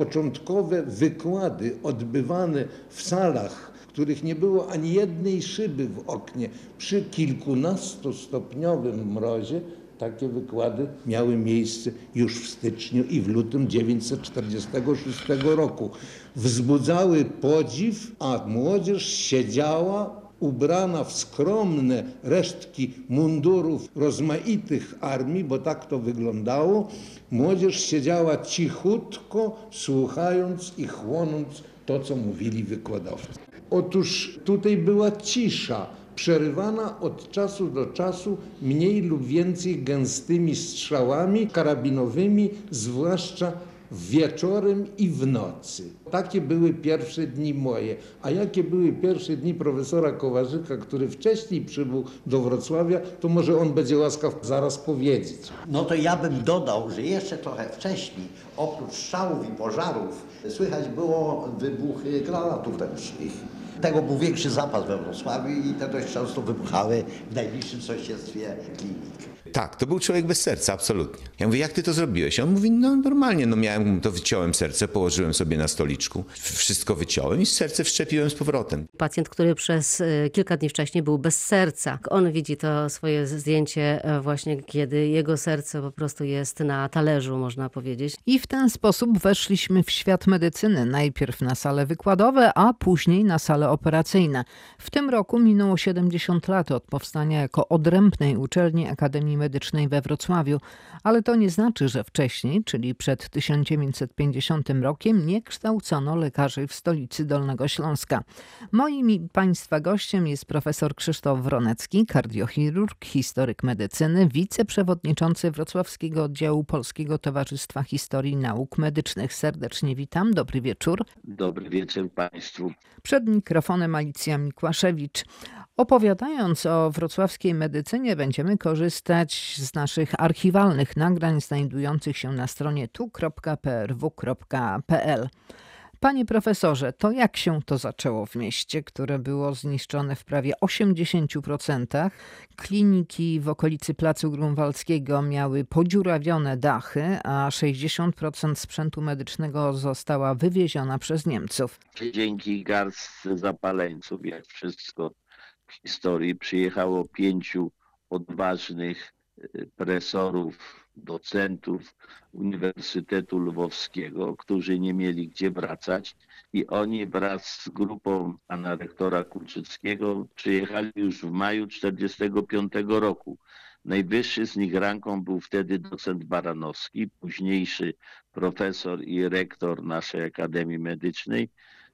początkowe wykłady odbywane w salach, w których nie było ani jednej szyby w oknie, przy kilkunastostopniowym mrozie, takie wykłady miały miejsce już w styczniu i w lutym 1946 roku. Wzbudzały podziw, a młodzież siedziała ubrana w skromne resztki mundurów rozmaitych armii, bo tak to wyglądało. Młodzież siedziała cichutko, słuchając i chłonąc to, co mówili wykładowcy. Otóż tutaj była cisza, przerywana od czasu do czasu mniej lub więcej gęstymi strzałami karabinowymi, zwłaszcza wieczorem i w nocy. Takie były pierwsze dni moje. A jakie były pierwsze dni profesora Kowarzyka, który wcześniej przybył do Wrocławia, to może on będzie łaskaw zaraz powiedzieć. No to ja bym dodał, że jeszcze trochę wcześniej, oprócz strzałów i pożarów, słychać było wybuchy granatów ręcznych. Tego był większy zapas we Wrocławiu i te dość często wybuchały w najbliższym sąsiedztwie klinik. Tak, to był człowiek bez serca, absolutnie. Ja mówię, jak ty to zrobiłeś? On mówi, no normalnie, no miałem, to wyciąłem serce, położyłem sobie na stoliczku, wszystko wyciąłem i serce wszczepiłem z powrotem. Pacjent, który przez e, kilka dni wcześniej był bez serca. On widzi to swoje zdjęcie e, właśnie, kiedy jego serce po prostu jest na talerzu, można powiedzieć. I w ten sposób weszliśmy w świat medycyny. Najpierw na sale wykładowe, a później na sale operacyjne. W tym roku minęło 70 lat od powstania jako odrębnej uczelni Akademii Medycznej we Wrocławiu, ale to nie znaczy, że wcześniej, czyli przed 1950 rokiem, nie kształcono lekarzy w stolicy Dolnego Śląska. Moim Państwa gościem jest profesor Krzysztof Wronecki, kardiochirurg, historyk medycyny, wiceprzewodniczący Wrocławskiego Oddziału Polskiego Towarzystwa Historii Nauk Medycznych. Serdecznie witam, dobry wieczór. Dobry wieczór Państwu. Przed mikrofonem Alicja Mikłaszewicz. Opowiadając o wrocławskiej medycynie, będziemy korzystać z naszych archiwalnych nagrań znajdujących się na stronie tu.prw.pl. Panie profesorze, to jak się to zaczęło w mieście, które było zniszczone w prawie 80%? Kliniki w okolicy Placu Grunwaldzkiego miały podziurawione dachy, a 60% sprzętu medycznego została wywieziona przez Niemców. Dzięki garstce zapaleńców, jak wszystko w historii, przyjechało pięciu odważnych presorów, docentów Uniwersytetu Lwowskiego, którzy nie mieli gdzie wracać i oni wraz z grupą pana rektora Kulczyckiego przyjechali już w maju 1945 roku. Najwyższy z nich ranką był wtedy docent Baranowski, późniejszy profesor i rektor naszej Akademii Medycznej.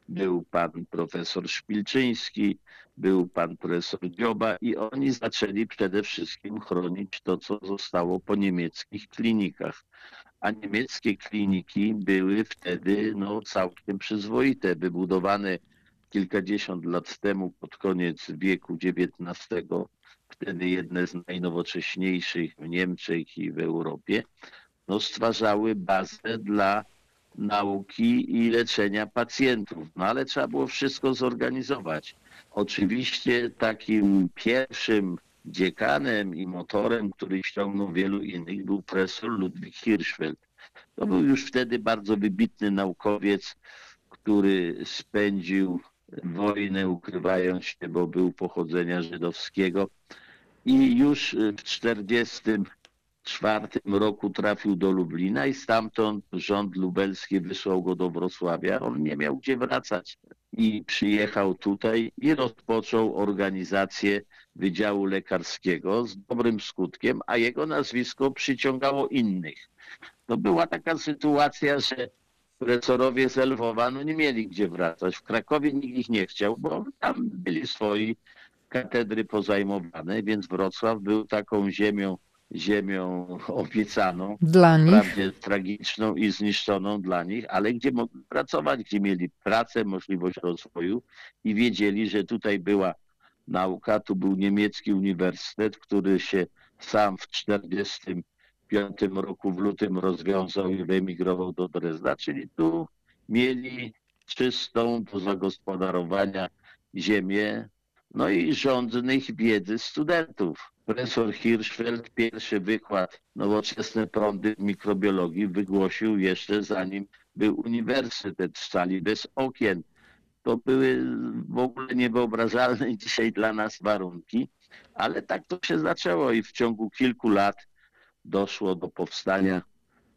Był pan profesor Szpilczyński, był pan profesor Dzioba i oni zaczęli przede wszystkim chronić to, co zostało po niemieckich klinikach. A niemieckie kliniki były wtedy no, całkiem przyzwoite, wybudowane kilkadziesiąt lat temu, pod koniec wieku XIX, wtedy jedne z najnowocześniejszych w Niemczech i w Europie, no, stwarzały bazę dla nauki i leczenia pacjentów. No ale trzeba było wszystko zorganizować. Oczywiście takim pierwszym dziekanem i motorem, który ściągnął wielu innych, był profesor Ludwik Hirschfeld. To był już wtedy bardzo wybitny naukowiec, który spędził wojnę ukrywając się, bo był pochodzenia żydowskiego i już w 1944 roku trafił do Lublina i stamtąd rząd lubelski wysłał go do Wrocławia. On nie miał gdzie wracać i przyjechał tutaj i rozpoczął organizację Wydziału Lekarskiego z dobrym skutkiem, a jego nazwisko przyciągało innych. To była taka sytuacja, że profesorowie z Lwowa no nie mieli gdzie wracać. W Krakowie nikt ich nie chciał, bo tam byli swoi katedry pozajmowane, więc Wrocław był taką ziemią, ziemią obiecaną, Dla nich. wprawdzie tragiczną i zniszczoną dla nich, ale gdzie mogli pracować, gdzie mieli pracę, możliwość rozwoju i wiedzieli, że tutaj była nauka, tu był niemiecki uniwersytet, który się sam w 1945 roku w lutym rozwiązał i wyemigrował do Drezda, czyli tu mieli czystą do zagospodarowania ziemię, no i rządnych wiedzy studentów. Profesor Hirschfeld pierwszy wykład nowoczesne prądy w mikrobiologii wygłosił jeszcze zanim był uniwersytet w sali bez okien. To były w ogóle niewyobrażalne dzisiaj dla nas warunki, ale tak to się zaczęło i w ciągu kilku lat doszło do powstania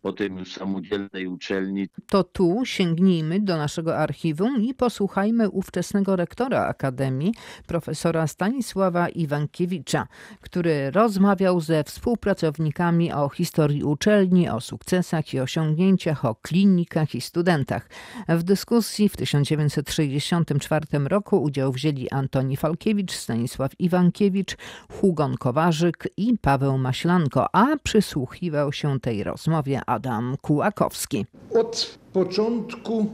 potem już samodzielnej uczelni. To tu sięgnijmy do naszego archiwum i posłuchajmy ówczesnego rektora Akademii, profesora Stanisława Iwankiewicza, który rozmawiał ze współpracownikami o historii uczelni, o sukcesach i osiągnięciach, o klinikach i studentach. W dyskusji w 1964 roku udział wzięli Antoni Falkiewicz, Stanisław Iwankiewicz, Hugon Kowarzyk i Paweł Maślanko, a przysłuchiwał się tej rozmowie Adam Kułakowski. Od początku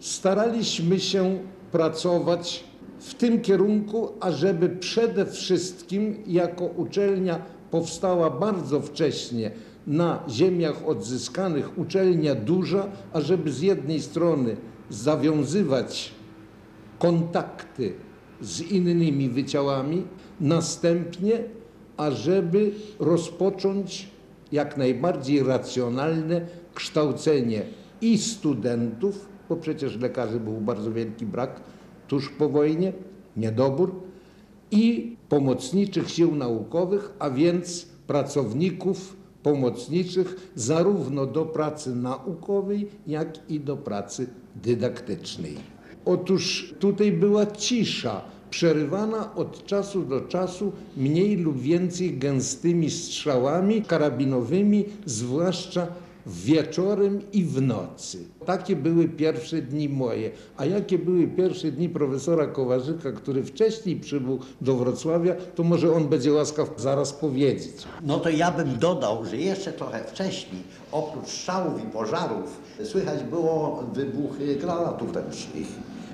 staraliśmy się pracować w tym kierunku, ażeby przede wszystkim jako uczelnia powstała bardzo wcześnie na ziemiach odzyskanych, uczelnia duża, ażeby z jednej strony zawiązywać kontakty z innymi wydziałami, następnie ażeby rozpocząć jak najbardziej racjonalne kształcenie i studentów, bo przecież lekarzy był bardzo wielki brak tuż po wojnie, niedobór, i pomocniczych sił naukowych, a więc pracowników pomocniczych zarówno do pracy naukowej, jak i do pracy dydaktycznej. Otóż tutaj była cisza, przerywana od czasu do czasu mniej lub więcej gęstymi strzałami karabinowymi, zwłaszcza wieczorem i w nocy. Takie były pierwsze dni moje. A jakie były pierwsze dni profesora Kowarzyka, który wcześniej przybył do Wrocławia, to może on będzie łaskaw zaraz powiedzieć. No to ja bym dodał, że jeszcze trochę wcześniej, oprócz strzałów i pożarów, słychać było wybuchy granatów ręcznych.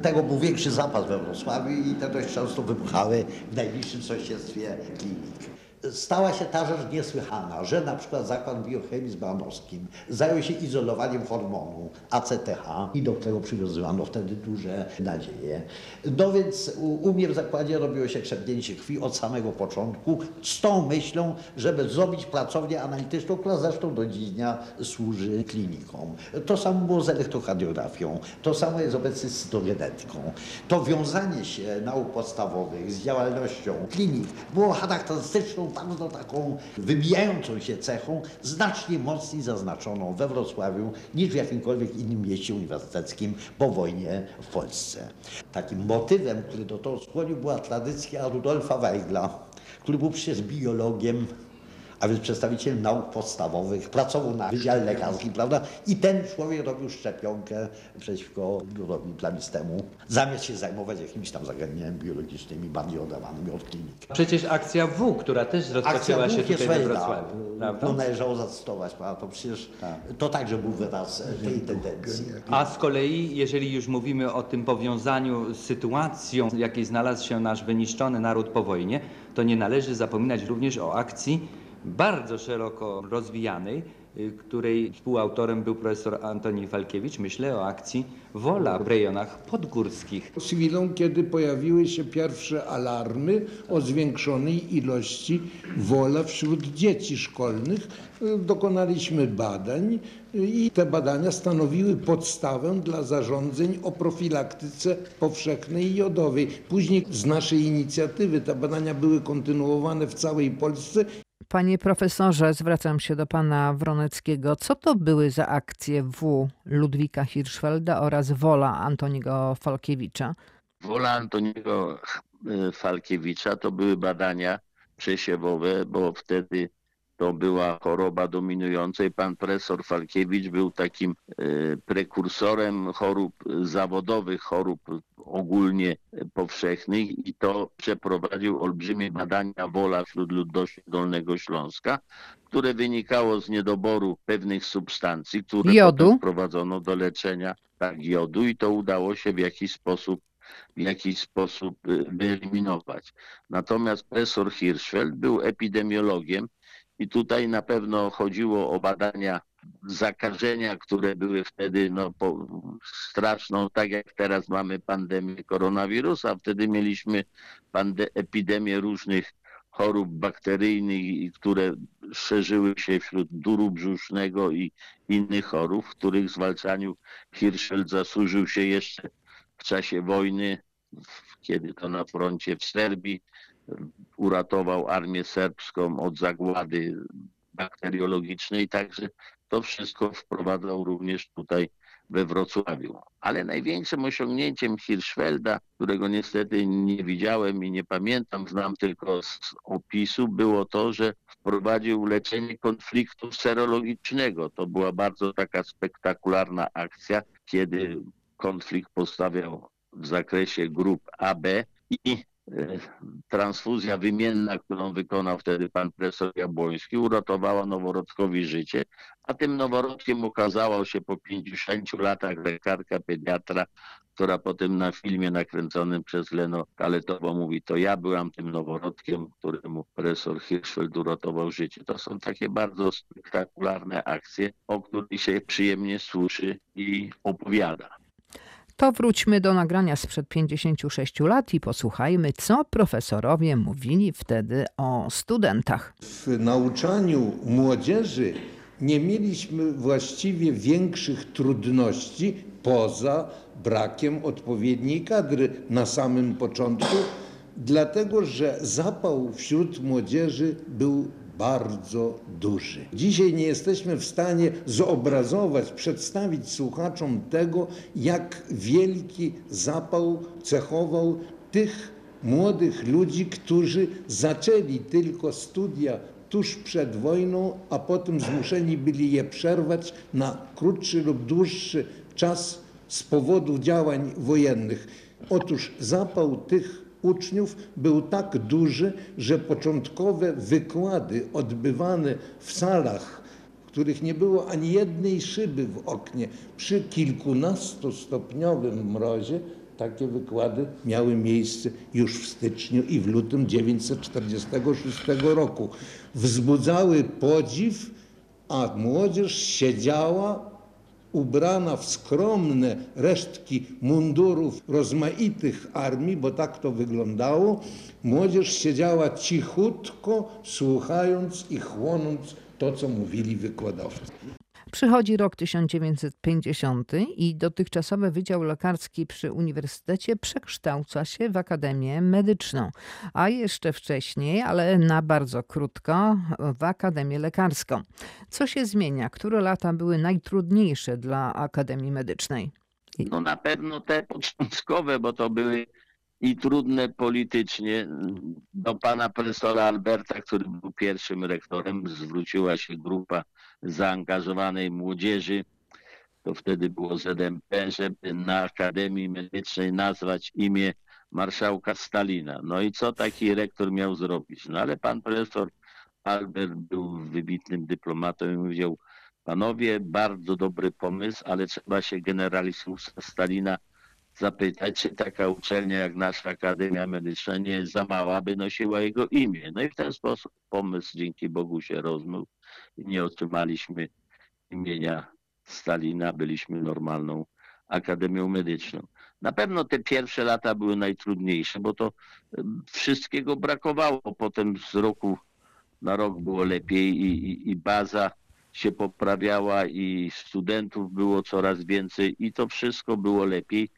Tego był większy zapas we Wrocławiu i te dość często wybuchały w najbliższym sąsiedztwie klinik. Stała się ta rzecz niesłychana, że na przykład Zakład Biochemii z Branowskim zajął się izolowaniem hormonu ACTH i do którego przywiązywano wtedy duże nadzieje. No więc u mnie w zakładzie robiło się krzepnięcie krwi od samego początku z tą myślą, żeby zrobić pracownię analityczną, która zresztą do dziś dnia służy klinikom. To samo było z elektrokardiografią, to samo jest obecnie z cytogenetyką. To wiązanie się nauk podstawowych z działalnością klinik było charakterystyczną bardzo taką wybijającą się cechą, znacznie mocniej zaznaczoną we Wrocławiu niż w jakimkolwiek innym mieście uniwersyteckim po wojnie w Polsce. Takim motywem, który do tego skłonił, była tradycja Rudolfa Weigla, który był przecież biologiem, a więc przedstawiciel nauk podstawowych, pracował na wydziale lekarskim, prawda? I ten człowiek robił szczepionkę przeciwko wirusowi plamistemu, zamiast się zajmować jakimiś tam zagadnieniami biologicznymi, bardziej oderwanymi od klinik. Przecież akcja W, która też rozpoczęła się tutaj we. Wrocławiu, prawda? No należało zacytować, prawda? To przecież to także był wyraz tej tendencji. A z kolei, jeżeli już mówimy o tym powiązaniu z sytuacją, w jakiej znalazł się nasz wyniszczony naród po wojnie, to nie należy zapominać również o akcji bardzo szeroko rozwijanej, y, której współautorem był profesor Antoni Falkiewicz. Myślę o akcji Wola w rejonach podgórskich. chwilą, kiedy pojawiły się pierwsze alarmy o zwiększonej ilości wola wśród dzieci szkolnych, y, dokonaliśmy badań y, i te badania stanowiły podstawę dla zarządzeń o profilaktyce powszechnej jodowej. Później z naszej inicjatywy te badania były kontynuowane w całej Polsce Panie profesorze, zwracam się do pana Wroneckiego. Co to były za akcje W Ludwika Hirschfelda oraz Wola Antoniego Falkiewicza? Wola Antoniego e, Falkiewicza to były badania przesiewowe, bo wtedy to była choroba dominująca i pan profesor Falkiewicz był takim e, prekursorem chorób zawodowych, chorób ogólnie powszechnych i to przeprowadził olbrzymie badania wola wśród ludności Dolnego Śląska, które wynikało z niedoboru pewnych substancji, które Jodu? wprowadzono do leczenia tak, jodu i to udało się w jakiś sposób w jakiś sposób y, wyeliminować. Natomiast profesor Hirschfeld był epidemiologiem i tutaj na pewno chodziło o badania zakażenia, które były wtedy no, po, straszną, tak jak teraz mamy pandemię koronawirusa, wtedy mieliśmy epidemię różnych chorób bakteryjnych, które szerzyły się wśród duru brzusznego i innych chorób, w których zwalczaniu Hirschfeld zasłużył się jeszcze w czasie wojny, kiedy to na froncie w Serbii uratował armię serbską od zagłady bakteriologicznej, także to wszystko wprowadzał również tutaj we Wrocławiu. Ale największym osiągnięciem Hirschfelda, którego niestety nie widziałem i nie pamiętam, znam tylko z opisu, było to, że wprowadził leczenie konfliktu serologicznego. To była bardzo taka spektakularna akcja, kiedy konflikt postawiał w zakresie grup AB i transfuzja wymienna, którą wykonał wtedy pan profesor Jabłoński, uratowała noworodkowi życie, a tym noworodkiem okazała się po 50 latach lekarka pediatra, która potem na filmie nakręconym przez Leno Kaletowo mówi, to ja byłam tym noworodkiem, któremu profesor Hirschfeld uratował życie. To są takie bardzo spektakularne akcje, o których się przyjemnie słyszy i opowiada. To wróćmy do nagrania sprzed 56 lat i posłuchajmy, co profesorowie mówili wtedy o studentach. W nauczaniu młodzieży nie mieliśmy właściwie większych trudności poza brakiem odpowiedniej kadry na samym początku, dlatego że zapał wśród młodzieży był bardzo duży. Dzisiaj nie jesteśmy w stanie zobrazować, przedstawić słuchaczom tego, jak wielki zapał cechował tych młodych ludzi, którzy zaczęli tylko studia tuż przed wojną, a potem zmuszeni byli je przerwać na krótszy lub dłuższy czas z powodu działań wojennych. Otóż zapał tych uczniów był tak duży, że początkowe wykłady odbywane w salach, w których nie było ani jednej szyby w oknie, przy kilkunastostopniowym mrozie, takie wykłady miały miejsce już w styczniu i w lutym 1946 roku. Wzbudzały podziw, a młodzież siedziała ubrana w skromne resztki mundurów rozmaitych armii, bo tak to wyglądało, młodzież siedziała cichutko, słuchając i chłonąc to, co mówili wykładowcy. Przychodzi rok 1950 i dotychczasowy Wydział Lekarski przy Uniwersytecie przekształca się w Akademię Medyczną, a jeszcze wcześniej, ale na bardzo krótko, w Akademię Lekarską. Co się zmienia? Które lata były najtrudniejsze dla Akademii Medycznej? No na pewno te początkowe, bo to były i trudne politycznie. Do pana profesora Alberta, który był pierwszym rektorem, zwróciła się grupa zaangażowanej młodzieży. To wtedy było ZMP, żeby na Akademii Medycznej nazwać imię marszałka Stalina. No i co taki rektor miał zrobić? No ale pan profesor Albert był wybitnym dyplomatą i powiedział, panowie, bardzo dobry pomysł, ale trzeba się generalisów Stalina zapytać, czy taka uczelnia jak nasza Akademia Medyczna nie jest za mała, by nosiła jego imię. No i w ten sposób pomysł dzięki Bogu się rozmył i nie otrzymaliśmy imienia Stalina, byliśmy normalną Akademią Medyczną. Na pewno te pierwsze lata były najtrudniejsze, bo to wszystkiego brakowało. Potem z roku na rok było lepiej i, i, i baza się poprawiała i studentów było coraz więcej i to wszystko było lepiej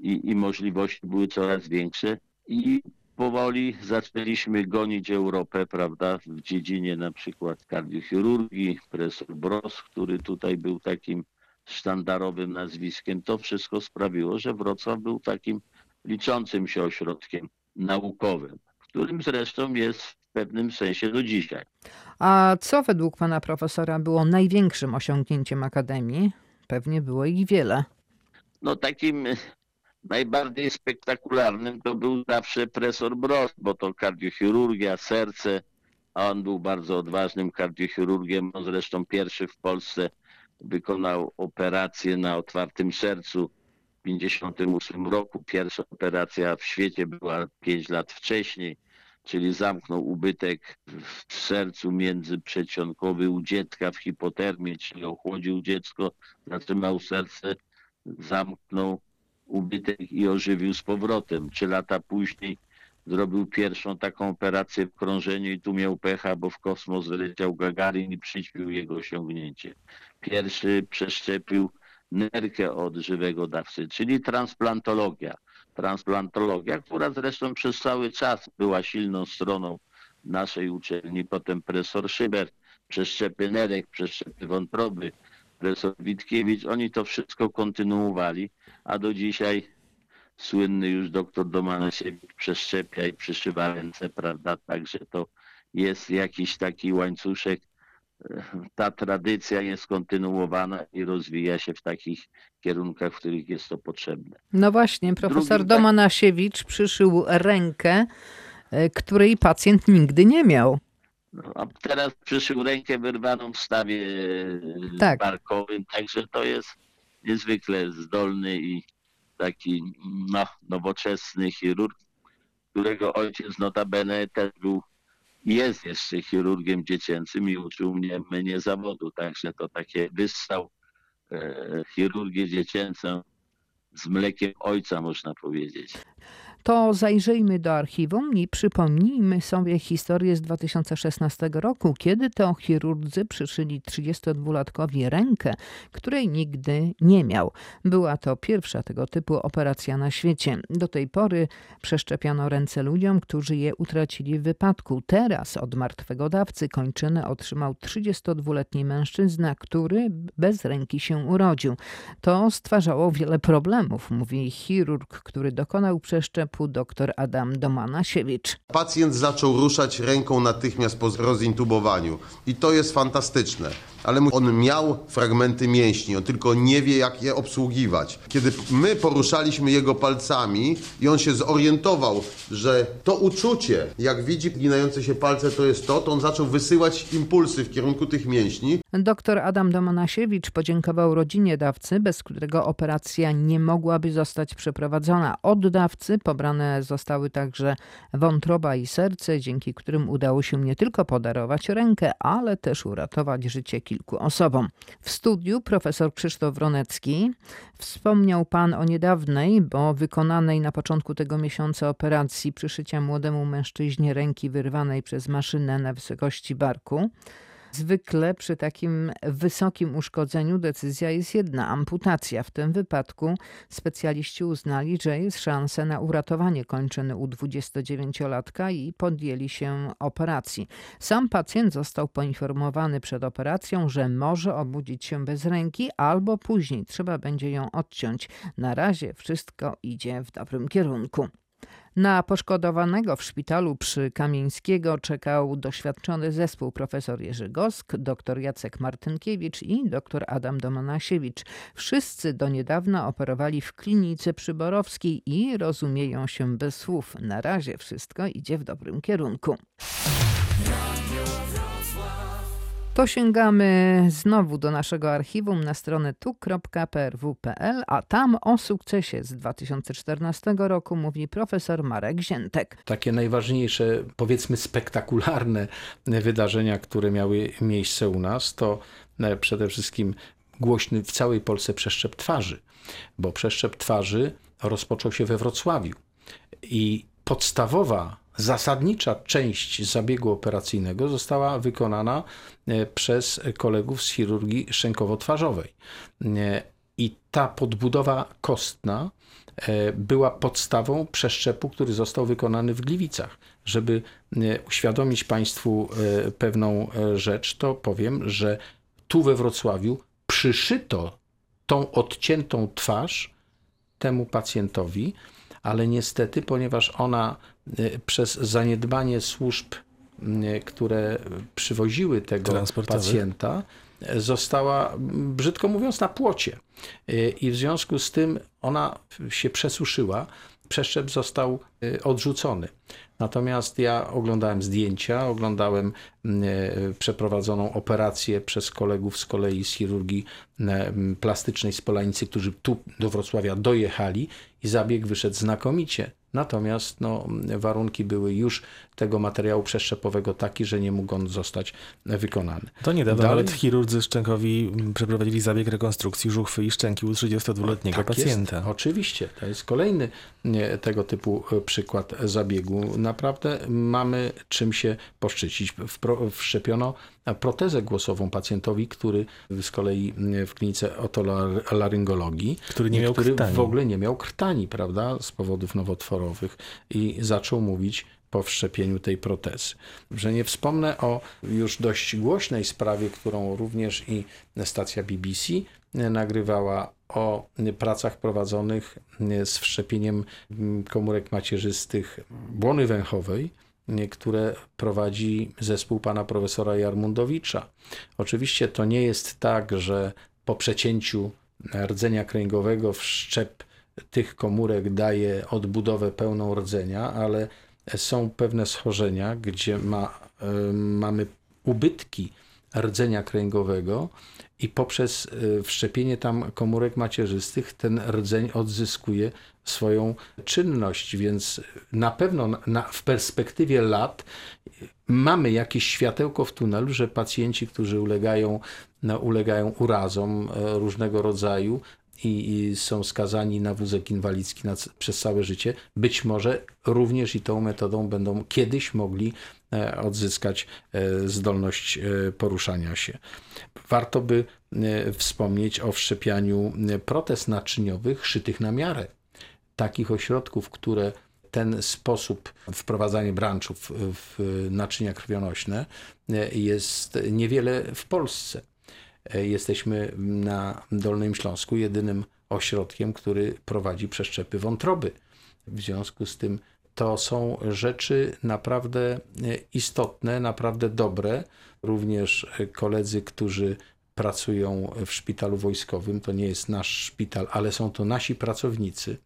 i, i możliwości były coraz większe i powoli zaczęliśmy gonić Europę, prawda, w dziedzinie na przykład kardiochirurgii, profesor Bros, który tutaj był takim sztandarowym nazwiskiem. To wszystko sprawiło, że Wrocław był takim liczącym się ośrodkiem naukowym, którym zresztą jest w pewnym sensie do dzisiaj. A co według pana profesora było największym osiągnięciem Akademii? Pewnie było ich wiele. No takim najbardziej spektakularnym to był zawsze profesor Brost, bo to kardiochirurgia, serce, a on był bardzo odważnym kardiochirurgiem. On zresztą pierwszy w Polsce wykonał operację na otwartym sercu w 1958 roku. Pierwsza operacja w świecie była 5 lat wcześniej, czyli zamknął ubytek w sercu międzyprzeciąkowy u dziecka w hipotermii, czyli ochłodził dziecko, zatrzymał serce, zamknął ubytek i ożywił z powrotem. Trzy lata później zrobił pierwszą taką operację w krążeniu i tu miał pecha, bo w kosmos wyleciał Gagarin i przyćpił jego osiągnięcie. Pierwszy przeszczepił nerkę od żywego dawcy, czyli transplantologia. Transplantologia, która zresztą przez cały czas była silną stroną naszej uczelni. Potem profesor Szyber, przeszczepy nerek, przeszczepy wątroby, profesor Witkiewicz, oni to wszystko kontynuowali, a do dzisiaj słynny już doktor Domanasiewicz przeszczepia i przyszywa ręce, prawda? Także to jest jakiś taki łańcuszek. Ta tradycja jest kontynuowana i rozwija się w takich kierunkach, w których jest to potrzebne. No właśnie, profesor Drugim tak- Domanasiewicz przyszył rękę, e, której pacjent nigdy nie miał. No, a teraz przyszył rękę wyrwaną w stawie Tak. tak. barkowym, także to jest niezwykle zdolny i taki no, nowoczesny chirurg, którego ojciec notabene też był i jest jeszcze chirurgiem dziecięcym i uczył mnie, mnie zawodu, także to takie wyssał e, chirurgię dziecięcą z mlekiem ojca, można powiedzieć. To zajrzyjmy do archiwum i przypomnijmy sobie historię z 2016 roku, kiedy to chirurdzy przyszyli 32-latkowi rękę, której nigdy nie miał. Była to pierwsza tego typu operacja na świecie. Do tej pory przeszczepiano ręce ludziom, którzy je utracili w wypadku. Teraz od martwego dawcy kończynę otrzymał 32-letni mężczyzna, który bez ręki się urodził. To stwarzało wiele problemów, mówi chirurg, który dokonał przeszczepu dr Adam Domanasiewicz. Pacjent zaczął ruszać ręką natychmiast po rozintubowaniu i to jest fantastyczne. Ale on miał fragmenty mięśni, on tylko nie wie jak je obsługiwać. Kiedy my poruszaliśmy jego palcami i on się zorientował, że to uczucie, jak widzi ginające się palce to jest to, to on zaczął wysyłać impulsy w kierunku tych mięśni. Dr Adam Domanasiewicz podziękował rodzinie dawcy, bez którego operacja nie mogłaby zostać przeprowadzona. Od dawcy pobrane zostały także wątroba i serce, dzięki którym udało się nie tylko podarować rękę, ale też uratować życie kilku osobom. W studiu profesor Krzysztof Wronecki wspomniał pan o niedawnej, bo wykonanej na początku tego miesiąca operacji przyszycia młodemu mężczyźnie ręki wyrwanej przez maszynę na wysokości barku. Zwykle przy takim wysokim uszkodzeniu decyzja jest jedna amputacja. W tym wypadku specjaliści uznali, że jest szansa na uratowanie kończyny u 29-latka i podjęli się operacji. Sam pacjent został poinformowany przed operacją, że może obudzić się bez ręki albo później trzeba będzie ją odciąć. Na razie wszystko idzie w dobrym kierunku. Na poszkodowanego w szpitalu przy Kamieńskiego czekał doświadczony zespół profesor Jerzy Gosk, dr Jacek Martynkiewicz i dr Adam Domanasiewicz. Wszyscy do niedawna operowali w klinice przyborowskiej i rozumieją się bez słów. Na razie wszystko idzie w dobrym kierunku. To sięgamy znowu do naszego archiwum na stronę tu.prw.pl, a tam o sukcesie z 2014 roku mówi profesor Marek Ziętek. takie najważniejsze, powiedzmy spektakularne wydarzenia, które miały miejsce u nas, to e, przede wszystkim głośny w całej Polsce przeszczep twarzy, bo przeszczep twarzy rozpoczął się we Wrocławiu i podstawowa, zasadnicza część zabiegu operacyjnego została wykonana e, przez kolegów z chirurgii szczękowo-twarzowej. E, I ta podbudowa kostna e, była podstawą przeszczepu, który został wykonany w Gliwicach. Żeby uświadomić Państwu pewną rzecz, to powiem, że tu we Wrocławiu przyszyto tą odciętą twarz temu pacjentowi, ale niestety, ponieważ ona e, przez zaniedbanie służb, m, które przywoziły tego pacjenta, została, brzydko mówiąc, na płocie. E, I w związku z tym ona się przesuszyła, przeszczep został e, odrzucony. Natomiast ja oglądałem zdjęcia, oglądałem m, e, przeprowadzoną operację przez kolegów z kolei z chirurgii m, plastycznej z Polanicy, którzy tu do Wrocławia dojechali i zabieg wyszedł znakomicie. Natomiast no, warunki były już tego materiału przeszczepowego taki, że nie mógł on zostać wykonany. To niedawno Dalej- nawet chirurdzy szczękowi mm, przeprowadzili zabieg rekonstrukcji żuchwy i szczęki u 32-letniego Tak pacjenta. Jest, oczywiście, to jest kolejny tego typu e, przykład zabiegu. Naprawdę mamy czym się poszczycić. Wszczepiono protezę głosową pacjentowi, który z kolei mm, w klinice otolaryngologii, Który nie miał który krtani. w ogóle nie miał krtani, prawda, z powodów nowotworowych i zaczął mówić po wszczepieniu tej protezy. Że nie wspomnę o już dość głośnej sprawie, którą również i stacja BBC nagrywała o pracach prowadzonych z wszczepieniem komórek macierzystych błony węchowej, które prowadzi zespół pana profesora Jarmundowicza. Oczywiście to nie jest tak, że po przecięciu rdzenia kręgowego wszczep tych komórek daje odbudowę pełną rdzenia, ale są pewne schorzenia, gdzie ma, y, mamy ubytki rdzenia kręgowego i poprzez y, wszczepienie tam komórek macierzystych ten rdzeń odzyskuje swoją czynność, więc na pewno na- w perspektywie lat mamy jakieś światełko w tunelu, że pacjenci, którzy ulegają, no, ulegają urazom e, różnego rodzaju i, i są skazani na wózek inwalidzki na, przez całe życie, być może również i tą metodą będą kiedyś mogli odzyskać e, zdolność e, poruszania się. Warto by e, wspomnieć o wszczepianiu e, protez naczyniowych szytych na miarę takich ośrodków, które ten sposób wprowadzania branczów w naczynia krwionośne e, jest niewiele w Polsce. E, Jesteśmy na Dolnym Śląsku jedynym ośrodkiem, który prowadzi przeszczepy wątroby. W związku z tym to są rzeczy naprawdę e, istotne, naprawdę dobre. Również e, koledzy, którzy pracują w szpitalu wojskowym, to nie jest nasz szpital, ale są to nasi pracownicy,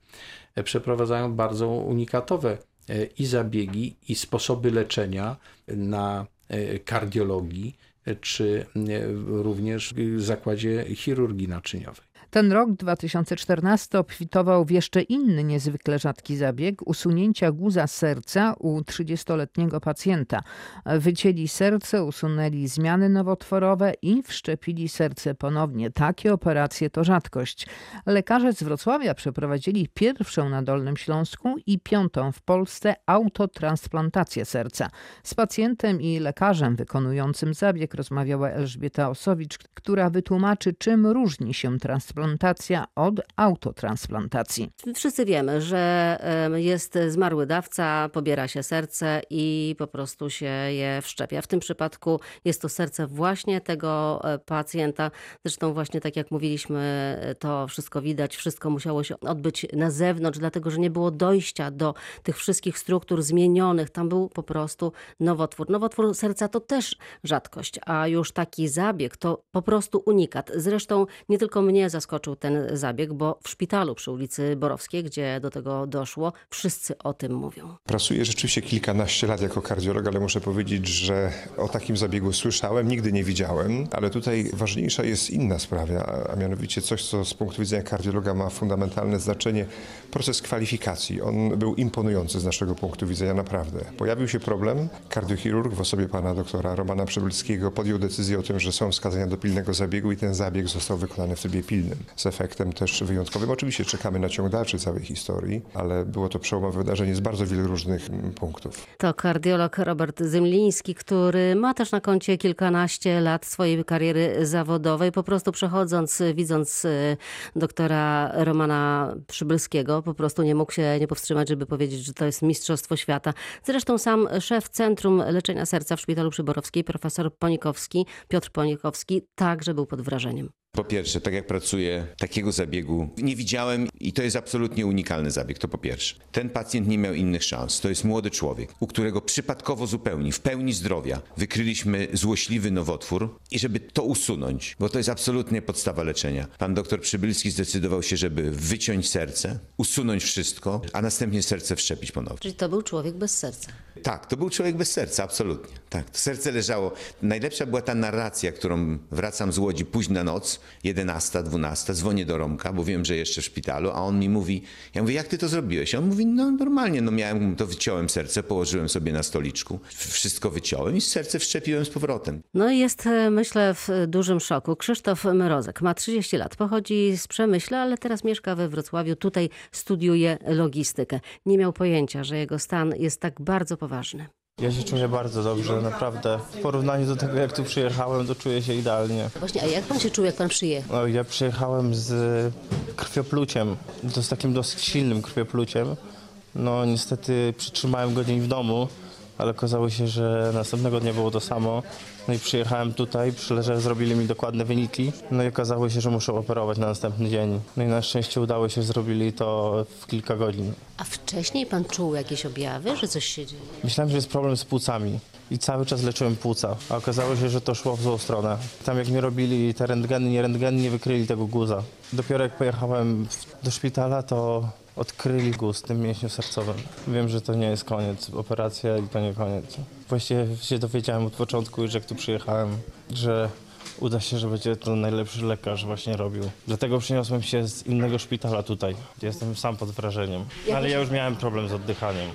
e, przeprowadzają bardzo unikatowe i zabiegi, i sposoby leczenia na kardiologii, czy również w zakładzie chirurgii naczyniowej. Ten rok 2014 obfitował w jeszcze inny niezwykle rzadki zabieg usunięcia guza serca u 30-letniego pacjenta. Wycięli serce, usunęli zmiany nowotworowe i wszczepili serce ponownie. Takie operacje to rzadkość. Lekarze z Wrocławia przeprowadzili pierwszą na Dolnym Śląsku i piątą w Polsce autotransplantację serca. Z pacjentem i lekarzem wykonującym zabieg rozmawiała Elżbieta Osowicz, która wytłumaczy, czym różni się transplantacja od autotransplantacji. Wszyscy wiemy, że jest zmarły dawca, pobiera się serce i po prostu się je wszczepia. W tym przypadku jest to serce właśnie tego e, pacjenta. Zresztą właśnie tak jak mówiliśmy, e, to wszystko widać, wszystko musiało się odbyć na zewnątrz, dlatego że nie było dojścia do tych wszystkich struktur zmienionych. Tam był po prostu nowotwór. Nowotwór serca to też rzadkość, a już taki zabieg to po prostu unikat. Zresztą nie tylko mnie zaskoczył ten zabieg, bo w szpitalu przy ulicy Borowskiej, gdzie do tego doszło, wszyscy o tym mówią. Pracuję rzeczywiście kilkanaście lat jako kardiolog, ale muszę powiedzieć, że o takim zabiegu słyszałem, nigdy nie widziałem, ale tutaj ważniejsza jest inna sprawa, a- mianowicie coś, co z punktu widzenia kardiologa ma fundamentalne znaczenie, proces kwalifikacji. On był imponujący z naszego punktu widzenia naprawdę. Pojawił się problem, kardiochirurg w osobie pana doktora Romana Przybylskiego podjął decyzję o tym, że są wskazania do pilnego zabiegu i ten zabieg został wykonany w trybie pilnym. Z efektem też wyjątkowym. Oczywiście czekamy na ciąg dalszy całej historii, ale było to przełomowe wydarzenie z bardzo wielu różnych mm, punktów. To kardiolog Robert Zymliński, który ma też na koncie kilkanaście lat swojej kariery zawodowej. Po prostu przechodząc, widząc y, doktora Romana Przybylskiego, po prostu nie mógł się nie powstrzymać, żeby powiedzieć, że to jest mistrzostwo świata. Zresztą sam szef Centrum Leczenia Serca w Szpitalu Przyborowskiej, profesor Ponikowski, Piotr Ponikowski, także był pod wrażeniem. Po pierwsze, tak jak pracuję, takiego zabiegu nie widziałem i to jest absolutnie unikalny zabieg, to po pierwsze. Ten pacjent nie miał innych szans. To jest młody człowiek, u którego przypadkowo zupełnie, w pełni zdrowia, wykryliśmy złośliwy nowotwór i żeby to usunąć, bo to jest absolutnie podstawa leczenia. Pan doktor Przybylski zdecydował się, żeby wyciąć serce, usunąć wszystko, a następnie serce wszczepić ponownie. Czyli to był człowiek bez serca. Tak, to był człowiek bez serca, absolutnie. Tak, to serce leżało. Najlepsza była ta narracja, którą wracam z Łodzi późna noc 11, 12, dzwonię do Romka, bo wiem, że jeszcze w szpitalu, a on mi mówi, ja mówię, jak ty to zrobiłeś? On mówi, no normalnie, no miałem, to wyciąłem serce, położyłem sobie na stoliczku, wszystko wyciąłem i serce wszczepiłem z powrotem. No i jest, e, myślę, w dużym szoku. Krzysztof Mrozek ma 30 lat, pochodzi z Przemyśla, ale teraz mieszka we Wrocławiu. Tutaj studiuje logistykę. Nie miał pojęcia, że jego stan jest tak bardzo poważny. Ja się czuję bardzo dobrze, naprawdę. W porównaniu do tego, jak tu przyjechałem, to czuję się idealnie. Właśnie, a jak pan się czuł, jak pan przyjechał? No, ja przyjechałem z krwiopluciem, to z takim dosyć silnym krwiopluciem. No niestety przytrzymałem go dzień w domu, ale okazało się, że następnego dnia było to samo. No i przyjechałem tutaj, przyleżałem, zrobili mi dokładne wyniki. No i okazało się, że muszę operować na następny dzień. No i na szczęście udało się, zrobili to w kilka godzin. A wcześniej pan czuł jakieś objawy, że coś się dzieje? Myślałem, że jest problem z płucami i cały czas leczyłem płuca, a okazało się, że to szło w złą stronę. Tam jak mi robili te rentgeny, nie rentgeny, nie wykryli tego guza. Dopiero jak pojechałem do szpitala, to odkryli guz w tym mięśniu sercowym. Wiem, że to nie jest koniec, operacja i to nie koniec. Właściwie się dowiedziałem od początku, już jak tu przyjechałem, że uda się, że będzie to najlepszy lekarz właśnie robił. Dlatego przeniosłem się z innego szpitala tutaj. Jestem sam pod wrażeniem. Ale ja już miałem problem z oddychaniem.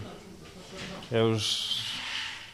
Ja już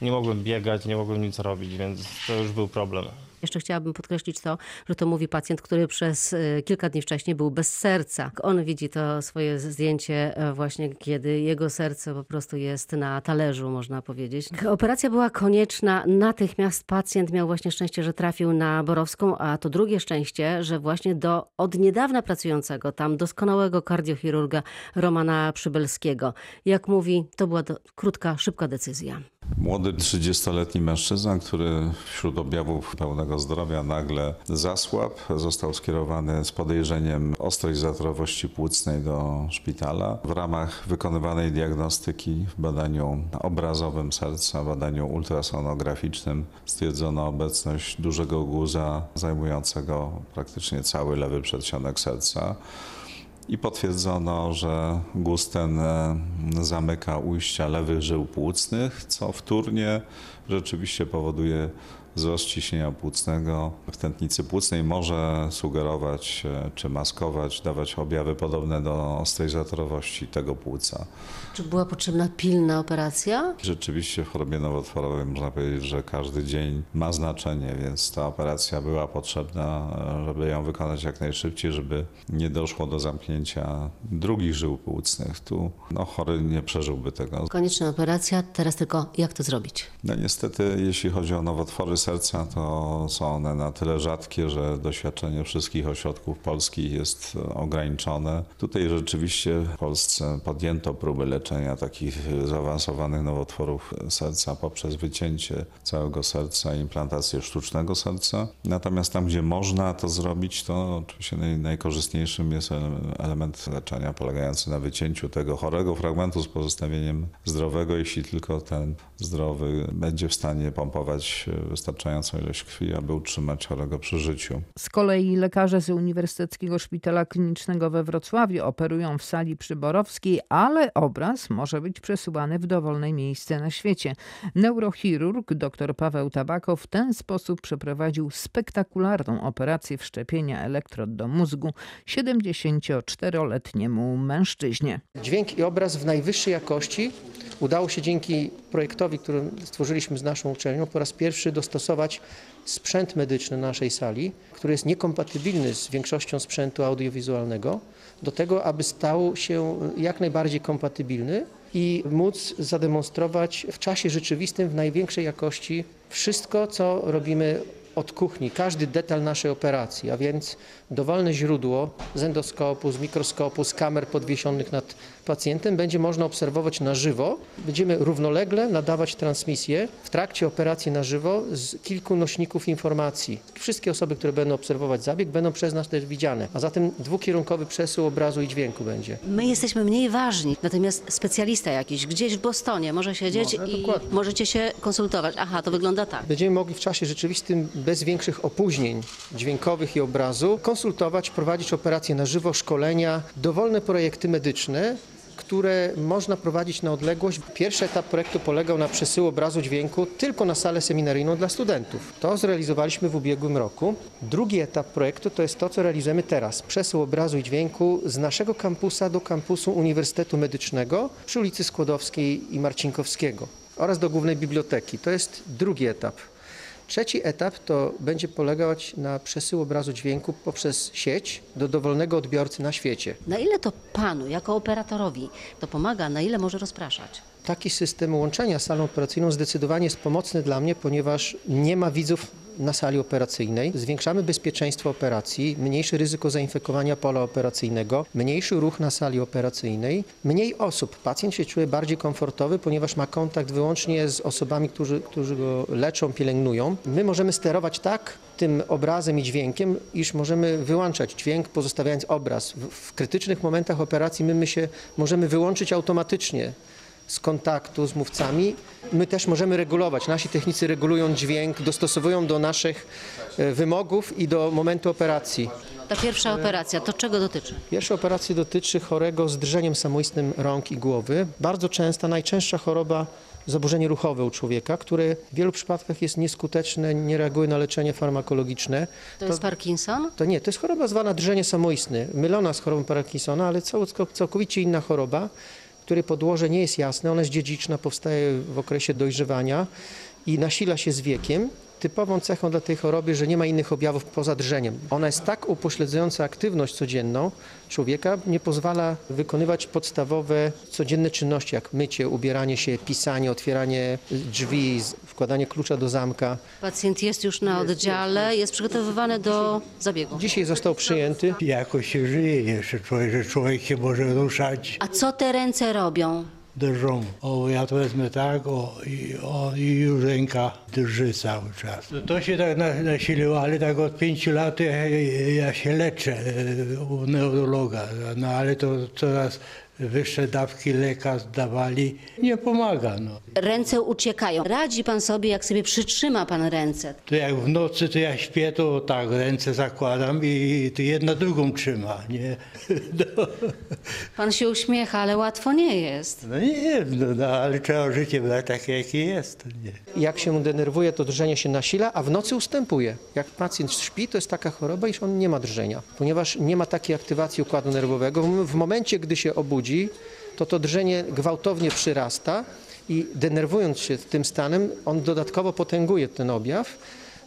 nie mogłem biegać, nie mogłem nic robić, więc to już był problem. Jeszcze chciałabym podkreślić to, że to mówi pacjent, który przez e, kilka dni wcześniej był bez serca. On widzi to swoje zdjęcie e, właśnie, kiedy jego serce po prostu jest na talerzu, można powiedzieć. Operacja była konieczna. Natychmiast pacjent miał właśnie szczęście, że trafił na Borowską, a to drugie szczęście, że właśnie do od niedawna pracującego tam doskonałego kardiochirurga Romana Przybelskiego. Jak mówi, to była do, krótka, szybka decyzja. Młody 30-letni mężczyzna, który wśród objawów pełnego zdrowia nagle zasłabł, został skierowany z podejrzeniem ostrej zatorowości płucnej do szpitala. W ramach wykonywanej diagnostyki w badaniu obrazowym serca, badaniu ultrasonograficznym stwierdzono obecność dużego guza zajmującego praktycznie cały lewy przedsionek serca. I potwierdzono, że guz ten e, zamyka ujścia lewych żył płucnych, co wtórnie rzeczywiście powoduje wzrost ciśnienia płucnego w tętnicy płucnej. Może sugerować e, czy maskować, dawać objawy podobne do ostrej zatorowości tego płuca. Czy była potrzebna pilna operacja? Rzeczywiście w chorobie nowotworowej można powiedzieć, że każdy dzień ma znaczenie, więc ta operacja była potrzebna, e, żeby ją wykonać jak najszybciej, żeby nie doszło do zamknięcia drugich żył płucnych. Tu no, chory nie przeżyłby tego. Konieczna operacja, teraz tylko jak to zrobić? No niestety, jeśli chodzi o nowotwory serca, to są one na tyle rzadkie, że doświadczenie wszystkich ośrodków polskich jest ograniczone. Tutaj rzeczywiście w Polsce podjęto próby leczenia takich zaawansowanych nowotworów serca poprzez wycięcie całego serca i implantację sztucznego serca. Natomiast tam, gdzie można to zrobić, to oczywiście naj, najkorzystniejszym jest ele- element leczenia polegający na wycięciu tego chorego fragmentu z pozostawieniem zdrowego, jeśli tylko ten zdrowy będzie w stanie pompować wystarczającą ilość krwi, aby utrzymać chorego przy życiu. Z kolei lekarze z Uniwersyteckiego Szpitala Klinicznego we Wrocławiu operują w sali przyborowskiej, ale obraz może być przesuwany w dowolne miejsce na świecie. Neurochirurg dr Paweł Tabakow w ten sposób przeprowadził spektakularną operację wszczepienia elektrod do mózgu 74-letniemu mężczyźnie. Dźwięk i obraz w najwyższej jakości udało się dzięki projektowi, który stworzyliśmy z naszą uczelnią, po raz pierwszy dostosować sprzęt medyczny naszej sali, który jest niekompatybilny z większością sprzętu audiowizualnego, do tego, aby stał się jak najbardziej kompatybilny i móc zademonstrować w czasie rzeczywistym w największej jakości wszystko, co robimy od kuchni, każdy detal naszej operacji, a więc dowolne źródło z endoskopu, z mikroskopu, z kamer podwiesionych nad pacjentem będzie można obserwować na żywo. Będziemy równolegle nadawać transmisję w trakcie operacji na żywo z kilku nośników informacji. Wszystkie osoby, które będą obserwować zabieg, będą przez nas też widziane, a zatem dwukierunkowy przesył obrazu i dźwięku będzie. My jesteśmy mniej ważni, natomiast specjalista jakiś gdzieś w Bostonie może siedzieć Może, i dokładnie. możecie się konsultować. Aha, to wygląda tak. Będziemy mogli w czasie rzeczywistym, bez większych opóźnień dźwiękowych i obrazu, konsultować, prowadzić operacje na żywo, szkolenia, dowolne projekty medyczne które można prowadzić na odległość. Pierwszy etap projektu polegał na przesyłu obrazu dźwięku tylko na salę seminaryjną dla studentów. To zrealizowaliśmy w ubiegłym roku. Drugi etap projektu to jest to, co realizujemy teraz. Przesył obrazu i dźwięku z naszego kampusa do kampusu Uniwersytetu Medycznego przy ulicy Skłodowskiej i Marcinkowskiego oraz do głównej biblioteki. To jest drugi etap. Trzeci etap to będzie polegać na przesył obrazu dźwięku poprzez sieć do dowolnego odbiorcy na świecie. Na ile to panu, jako operatorowi, to pomaga, na ile może rozpraszać? Taki system łączenia salą operacyjną zdecydowanie jest pomocny dla mnie, ponieważ nie ma widzów na sali operacyjnej. Zwiększamy bezpieczeństwo operacji, mniejsze ryzyko zainfekowania pola operacyjnego, mniejszy ruch na sali operacyjnej, mniej osób. Pacjent się czuje bardziej komfortowy, ponieważ ma kontakt wyłącznie z osobami, którzy, którzy go leczą, pielęgnują. My możemy sterować tak tym obrazem i dźwiękiem, iż możemy wyłączać dźwięk, pozostawiając obraz. W, w krytycznych momentach operacji my, my się możemy wyłączyć automatycznie z kontaktu z mówcami. My też możemy regulować. Nasi technicy regulują dźwięk, dostosowują do naszych e, wymogów i do momentu operacji. Ta pierwsza operacja, to czego dotyczy? Pierwsza operacja dotyczy chorego z drżeniem samoistnym rąk i głowy. Bardzo częsta, najczęstsza choroba zaburzenie ruchowe u człowieka, które w wielu przypadkach jest nieskuteczne, nie reaguje na leczenie farmakologiczne. To jest Parkinson? To nie, to jest choroba zwana drżenie samoistne, mylona z chorobą Parkinsona, ale cał- całkowicie inna choroba, której podłoże nie jest jasne, ona jest dziedziczna, powstaje w okresie dojrzewania i nasila się z wiekiem. Typową cechą dla tej choroby, że nie ma innych objawów poza drżeniem. Ona jest tak upośledzająca aktywność codzienną człowieka, nie pozwala wykonywać podstawowe codzienne czynności, jak mycie, ubieranie się, pisanie, otwieranie drzwi, wkładanie klucza do zamka. Pacjent jest już na oddziale, jest przygotowywany do zabiegu. Dzisiaj został przyjęty. Jakoś się żyje jeszcze człowiek, że człowiek się może ruszać A co te ręce robią? drżą. O, ja to wezmę tak, o, i, o, i już ręka drży cały czas. To się tak na, nasiliło, ale tak od pięciu lat ja, ja się leczę e, u neurologa, no ale to coraz wyższe dawki leka dawali. Nie pomaga, no. Ręce uciekają. Radzi pan sobie, jak sobie przytrzyma pan ręce. To jak w nocy to ja śpię, to tak ręce zakładam i to jedna drugą trzyma, nie? No. Pan się uśmiecha, ale łatwo nie jest. No nie wiem, no, no, ale trzeba życie brać takie, jakie jest. Nie? Jak się denerwuje, to drżenie się nasila, a w nocy ustępuje. Jak pacjent śpi, to jest taka choroba, iż on nie ma drżenia, ponieważ nie ma takiej aktywacji układu nerwowego. W momencie, gdy się obudzi, to to drżenie gwałtownie przyrasta i denerwując się tym stanem, on dodatkowo potęguje ten objaw,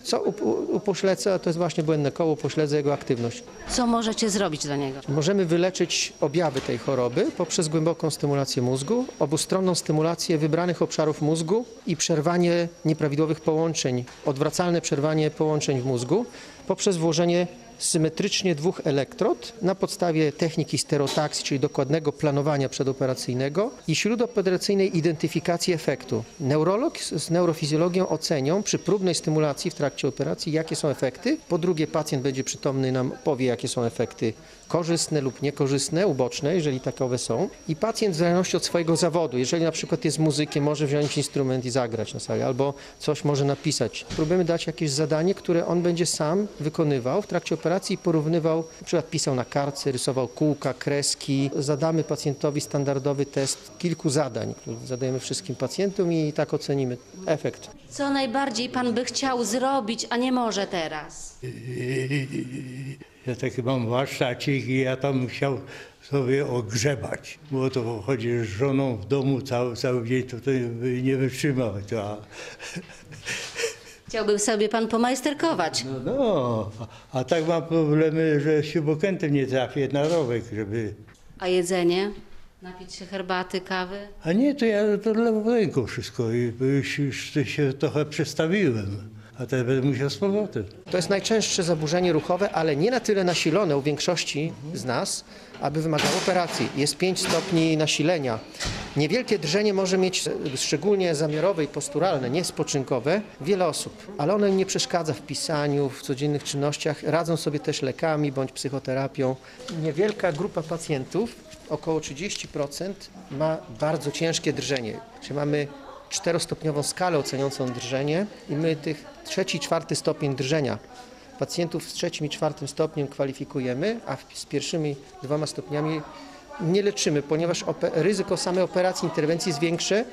co upo- upośledza, to jest właśnie błędne koło, upośledza jego aktywność. Co możecie zrobić dla niego? Możemy wyleczyć objawy tej choroby poprzez głęboką stymulację mózgu, obustronną stymulację wybranych obszarów mózgu i przerwanie nieprawidłowych połączeń, odwracalne przerwanie połączeń w mózgu poprzez włożenie symetrycznie dwóch elektrod na podstawie techniki stereotaksji, czyli dokładnego planowania przedoperacyjnego i śródoperacyjnej identyfikacji efektu. Neurolog z neurofizjologią ocenią przy próbnej stymulacji w trakcie operacji, jakie są efekty. Po drugie, pacjent będzie przytomny nam powie, jakie są efekty korzystne lub niekorzystne, uboczne, jeżeli takowe są. I pacjent w zależności od swojego zawodu, jeżeli na przykład jest muzykiem, może wziąć instrument i zagrać na sali, albo coś może napisać. Próbujemy dać jakieś zadanie, które on będzie sam wykonywał w trakcie operacji i porównywał, na przykład pisał na kartce, rysował kółka, kreski. Zadamy pacjentowi standardowy test kilku zadań, który zadajemy wszystkim pacjentom i tak ocenimy efekt. Co najbardziej pan by chciał zrobić, a nie może teraz? Ja taki mam warsztacik i ja tam chciał sobie ogrzebać, bo to chodzi z żoną w domu cały, cały dzień, to, to nie wytrzymał. To, a, Chciałby sobie pan pomajsterkować. no, no, a, a tak mam problemy, że śrubokrętem nie trafię na rowek, żeby... A jedzenie? Napić się herbaty, kawy? A nie, to ja to lewą ręką wszystko i już, już się trochę przestawiłem, a teraz będę musiał z powrotem. To jest najczęstsze zaburzenie ruchowe, ale nie na tyle nasilone u większości z nas, aby wymagało operacji. Jest 5 stopni nasilenia. Niewielkie drżenie może mieć, szczególnie zamiarowe i posturalne, nie spoczynkowe, wiele osób, ale ono im nie przeszkadza w pisaniu, w codziennych czynnościach. Radzą sobie też lekami bądź psychoterapią. Niewielka grupa pacjentów, około 30%, ma bardzo ciężkie drżenie. Czyli mamy czterostopniową skalę oceniającą drżenie i my tych trzeci, czwarty stopień drżenia. Pacjentów z trzecim i czwartym stopniem kwalifikujemy, a z pierwszymi dwoma stopniami nie leczymy, ponieważ ryzyko samej operacji, interwencji jest większe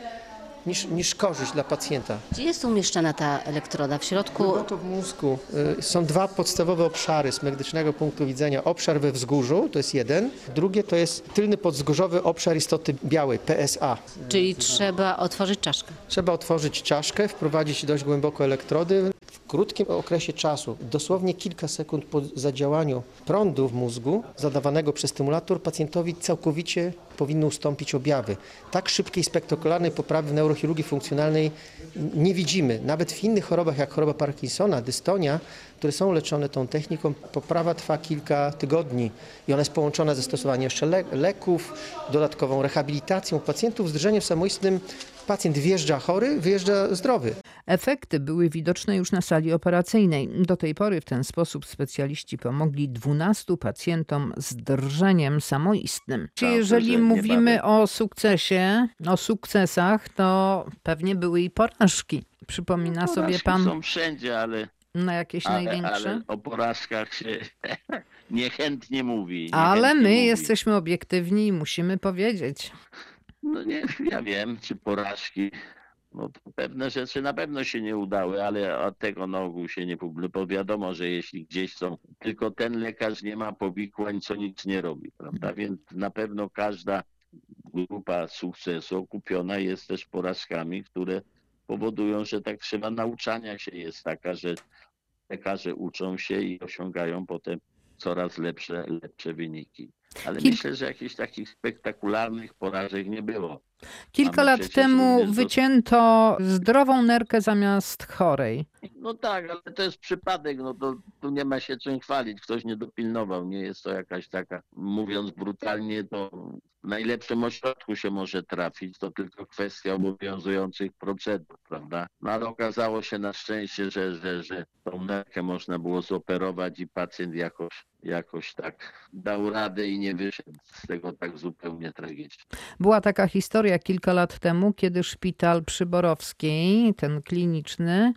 niż, niż korzyść dla pacjenta. Gdzie jest umieszczona ta elektroda? W środku? Głęboko w mózgu y, są dwa podstawowe obszary z medycznego punktu widzenia. Obszar we wzgórzu, to jest jeden. Drugie to jest tylny podzgórzowy obszar istoty białej, PSA. Czyli trzeba otworzyć czaszkę. Trzeba otworzyć czaszkę, wprowadzić dość głęboko elektrody. Krótkim okresie czasu, dosłownie kilka sekund po zadziałaniu prądu w mózgu zadawanego przez stymulator, pacjentowi całkowicie powinny ustąpić objawy. Tak szybkiej, spektakularnej poprawy w neurochirurgii funkcjonalnej nie widzimy. Nawet w innych chorobach, jak choroba Parkinsona, dystonia, które są leczone tą techniką, poprawa trwa kilka tygodni i ona jest połączona ze stosowaniem jeszcze le leków, dodatkową rehabilitacją pacjentów z drżeniem samoistnym. Pacjent wjeżdża chory, wyjeżdża zdrowy. Efekty były widoczne już na sali operacyjnej. Do tej pory w ten sposób specjaliści pomogli 12 pacjentom z drżeniem samoistnym. Czy jeżeli że mówimy o sukcesie, o sukcesach, to pewnie były i porażki. Przypomina sobie Porażki pan są wszędzie, ale, na jakieś ale, największe? ale o porażkach się niechętnie mówi. Ale niechętnie my mówi. jesteśmy obiektywni i musimy powiedzieć. No nie, ja wiem, czy porażki. No, pewne rzeczy na pewno się nie udały, ale od tego na ogół się nie publikuje, wiadomo, że jeśli gdzieś są, tylko ten lekarz nie ma powikłań, co nic nie robi, prawda? Więc na pewno każda grupa sukcesu okupiona jest też porażkami, które powodują, że tak trzeba nauczania się jest taka, że lekarze uczą się i osiągają potem coraz lepsze, lepsze wyniki. Ale Kil- myślę, że jakichś takich spektakularnych porażek nie było. Kilka Mamy lat temu wycięto zdrową nerkę zamiast chorej. No tak, ale to jest przypadek, no to tu nie ma się czym chwalić, ktoś nie dopilnował, nie jest to jakaś taka, mówiąc brutalnie, to w najlepszym ośrodku się może trafić, to tylko kwestia obowiązujących procedur, prawda? No ale okazało się na szczęście, że, że, że tą nerkę można było zoperować i pacjent jakoś, jakoś tak dał radę i nie wyszedł z tego tak zupełnie tragicznie. Była taka historia kilka lat temu, kiedy szpital Przyborowskiej, ten kliniczny,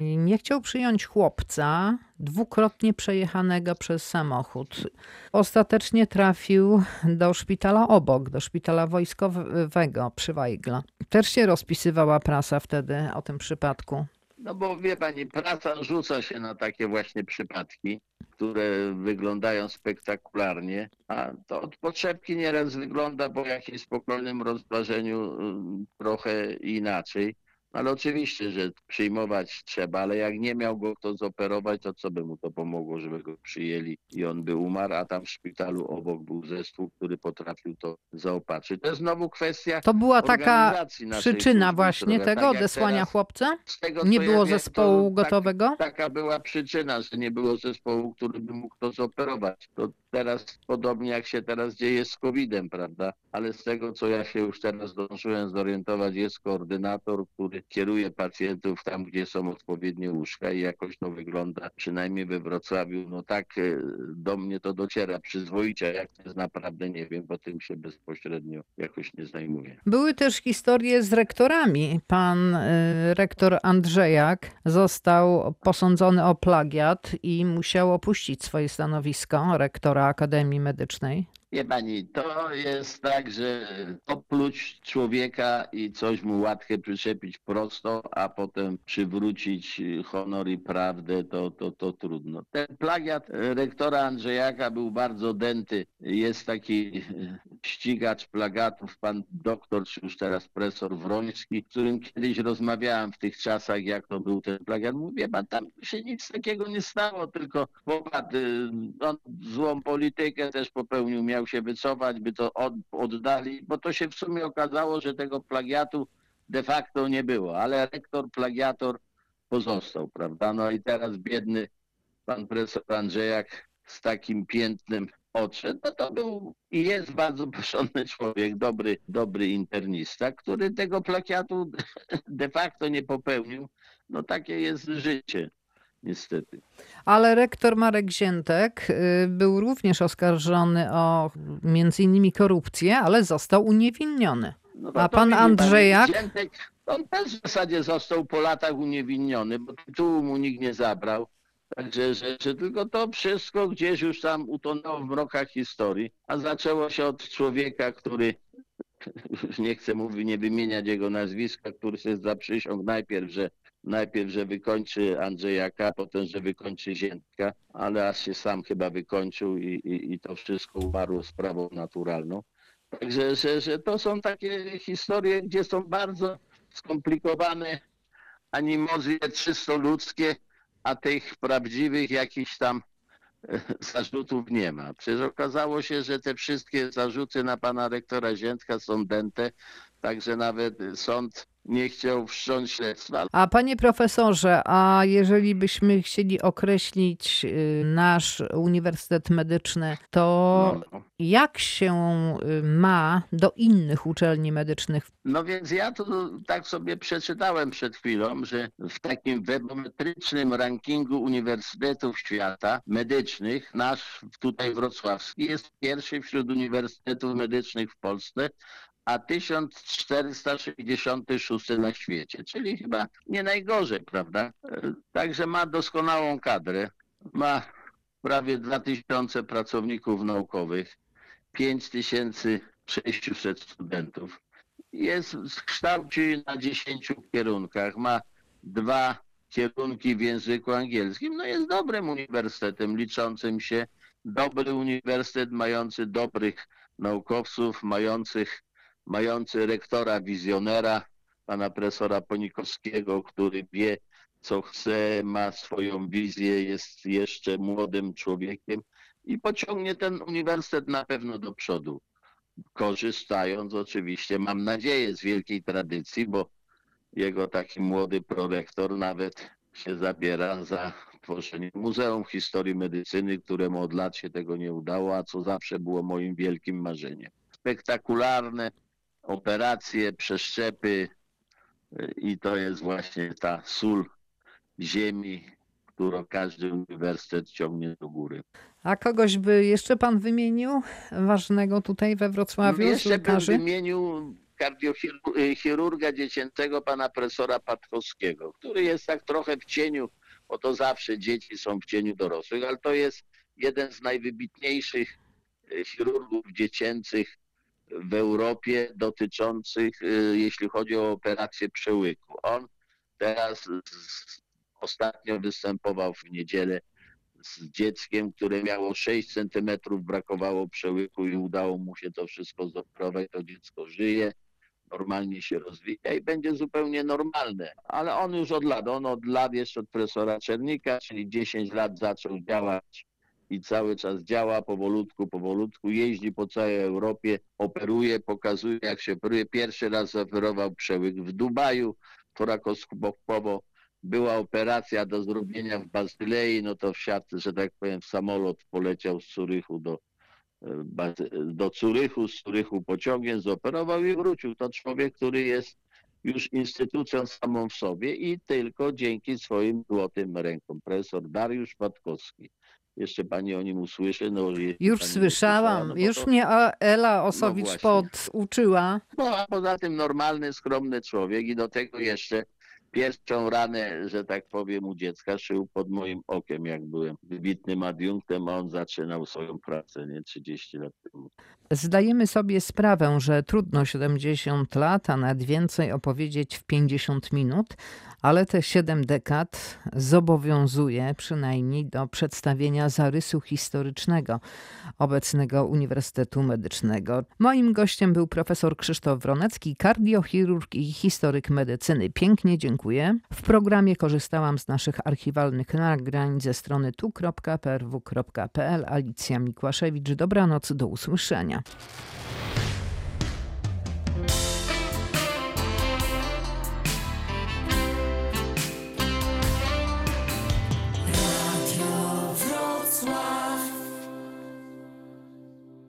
nie chciał przyjąć chłopca dwukrotnie przejechanego przez samochód. Ostatecznie trafił do szpitala obok, do szpitala wojskowego przy Wajgla. Też się rozpisywała prasa wtedy o tym przypadku. No bo wie pani, praca rzuca się na takie właśnie przypadki, które wyglądają spektakularnie, a to od potrzebki nieraz wygląda po jakimś spokojnym rozważeniu ym, trochę inaczej. Ale oczywiście, że przyjmować trzeba, ale jak nie miał go kto zoperować, to co by mu to pomogło, żeby go przyjęli i on by umarł, a tam w szpitalu obok był zespół, który potrafił to zaopatrzyć. To jest znowu kwestia To była taka przyczyna właśnie zdrowia. tego Tak odesłania chłopca? tego, Nie było ja wiem, zespołu to tak- gotowego? taka była przyczyna, że nie było zespołu, który by mógł to zoperować. To teraz podobnie jak się teraz dzieje z COVID-em, prawda? Ale z tego, co ja się już teraz zdążyłem zorientować, jest koordynator, który kieruje pacjentów tam, gdzie są odpowiednie łóżka i jakoś to wygląda, przynajmniej we Wrocławiu, no tak e, do mnie to dociera przyzwoicie, jak to jest naprawdę nie wiem, bo tym się bezpośrednio jakoś nie zajmuję. Były też historie z rektorami. Pan y, rektor Andrzejak został posądzony o plagiat i musiał opuścić swoje stanowisko rektora Akademii Medycznej. Wie pani, to jest tak, że opluć człowieka i coś mu łatwe przyczepić prosto, a potem przywrócić honor i prawdę, to, to, to trudno. Ten plagiat rektora Andrzejaka był bardzo dęty. Jest taki ścigacz plagiatów, pan doktor, czy już teraz profesor Wroński, z którym kiedyś rozmawiałem w tych czasach, jak to był ten plagiat. Mówię, pan tam się nic takiego nie stało, tylko chłopak, y, on złą politykę też popełnił, miał się wycofać, by to od, oddali, bo to się w sumie okazało, że tego plagiatu de facto nie było, ale rektor, plagiator pozostał, prawda? No i teraz biedny pan profesor Andrzejak z takim piętnem odszedł, no to był i jest bardzo porządny człowiek, dobry, dobry internista, który tego plagiatu de facto nie popełnił. No takie jest życie, niestety. Ale rektor Marek Ziętek y, był również oskarżony o między innymi korupcję, ale został uniewinniony. No A pan Andrzejak? Ziętek, on też w zasadzie został po latach uniewinniony, bo tytułu mu nikt nie zabrał, Także że, że tylko to wszystko gdzieś już tam utonęło w mrokach historii, a zaczęło się od człowieka, który nie chcę mówić, nie wymieniać jego nazwiska, który się zaprzysiągł najpierw, że najpierw, że wykończy Andrzejaka, potem, że wykończy Ziętka, ale aż się sam chyba wykończył i, i, i to wszystko umarło sprawą naturalną. Także, że, że to są takie historie, gdzie są bardzo skomplikowane animozje czysto ludzkie, a tych prawdziwych jakichś tam e, zarzutów nie ma. Przecież okazało się, że te wszystkie zarzuty na pana rektora Ziętka są dęte, także nawet sąd nie chciał wszcząć śledztwa. A panie profesorze, a jeżeli byśmy chcieli określić y, nasz Uniwersytet Medyczny, to No. jak się y, ma do innych uczelni medycznych? No więc ja to tak sobie przeczytałem przed chwilą, że w takim webometrycznym rankingu uniwersytetów świata medycznych, nasz tutaj wrocławski jest pierwszy wśród uniwersytetów medycznych w Polsce, a 1466 na świecie, czyli chyba nie najgorzej, prawda? Także ma doskonałą kadrę, ma prawie 2000 pracowników naukowych, 5600 studentów jest, kształci na 10 kierunkach, ma dwa kierunki w języku angielskim, no jest dobrym uniwersytetem, liczącym się, dobry uniwersytet, mający dobrych naukowców, mających, mający rektora wizjonera, pana profesora Ponikowskiego, który wie, co chce, ma swoją wizję, jest jeszcze młodym człowiekiem i pociągnie ten uniwersytet na pewno do przodu korzystając oczywiście, mam nadzieję, z wielkiej tradycji, bo jego taki młody prorektor nawet się zabiera za tworzenie Muzeum Historii Medycyny, któremu od lat się tego nie udało, a co zawsze było moim wielkim marzeniem. Spektakularne operacje, przeszczepy y, i to jest właśnie ta sól ziemi, którą każdy uniwersytet ciągnie do góry. A kogoś by jeszcze pan wymienił ważnego tutaj we Wrocławiu Jeszcze bym wymienił kardiochirurga dziecięcego pana profesora Patkowskiego, który jest tak trochę w cieniu, bo to zawsze dzieci są w cieniu dorosłych, ale to jest jeden z najwybitniejszych e, chirurgów dziecięcych w Europie dotyczących, e, jeśli chodzi o operację przełyku. On teraz ostatnio występował w niedzielę z dzieckiem, które miało 6 centymetrów, brakowało przełyku i udało mu się to wszystko zoperować. To dziecko żyje, normalnie się rozwija i będzie zupełnie normalne. Ale on już od lat, on od lat jeszcze od profesora Czernika, czyli 10 lat zaczął działać i cały czas działa powolutku, powolutku, jeździ po całej Europie, operuje, pokazuje jak się operuje. Pierwszy raz zaoferował przełyk w Dubaju, torakoskopowo była operacja do zrobienia w Bazylei, no to wsiadł, że tak powiem, w samolot poleciał z Curychu do, e, do Curychu, z Curychu pociągiem zoperował i wrócił. To człowiek, który jest już instytucją samą w sobie i tylko dzięki swoim złotym rękom. Profesor Dariusz Patkowski. Jeszcze pani o nim usłyszy? No, Już słyszałam, słyszała, no już to- mnie Ela Osowicz właśnie. poduczyła. no a poza tym normalny, skromny człowiek i do tego jeszcze pierwszą ranę, że tak powiem, u dziecka szył pod moim okiem, jak byłem wybitnym adiunktem, a on zaczynał swoją pracę, nie 30 lat temu. Zdajemy sobie sprawę, że trudno 70 lat, a nawet więcej opowiedzieć w 50 minut, ale te 7 dekad zobowiązuje przynajmniej do przedstawienia zarysu historycznego obecnego Uniwersytetu Medycznego. Moim gościem był profesor Krzysztof Wronecki, kardiochirurg i historyk medycyny. Pięknie dziękuję. W programie korzystałam z naszych archiwalnych nagrań ze strony tu.prw.pl. Alicja Mikłaszewicz. Dobranoc, do usłyszenia.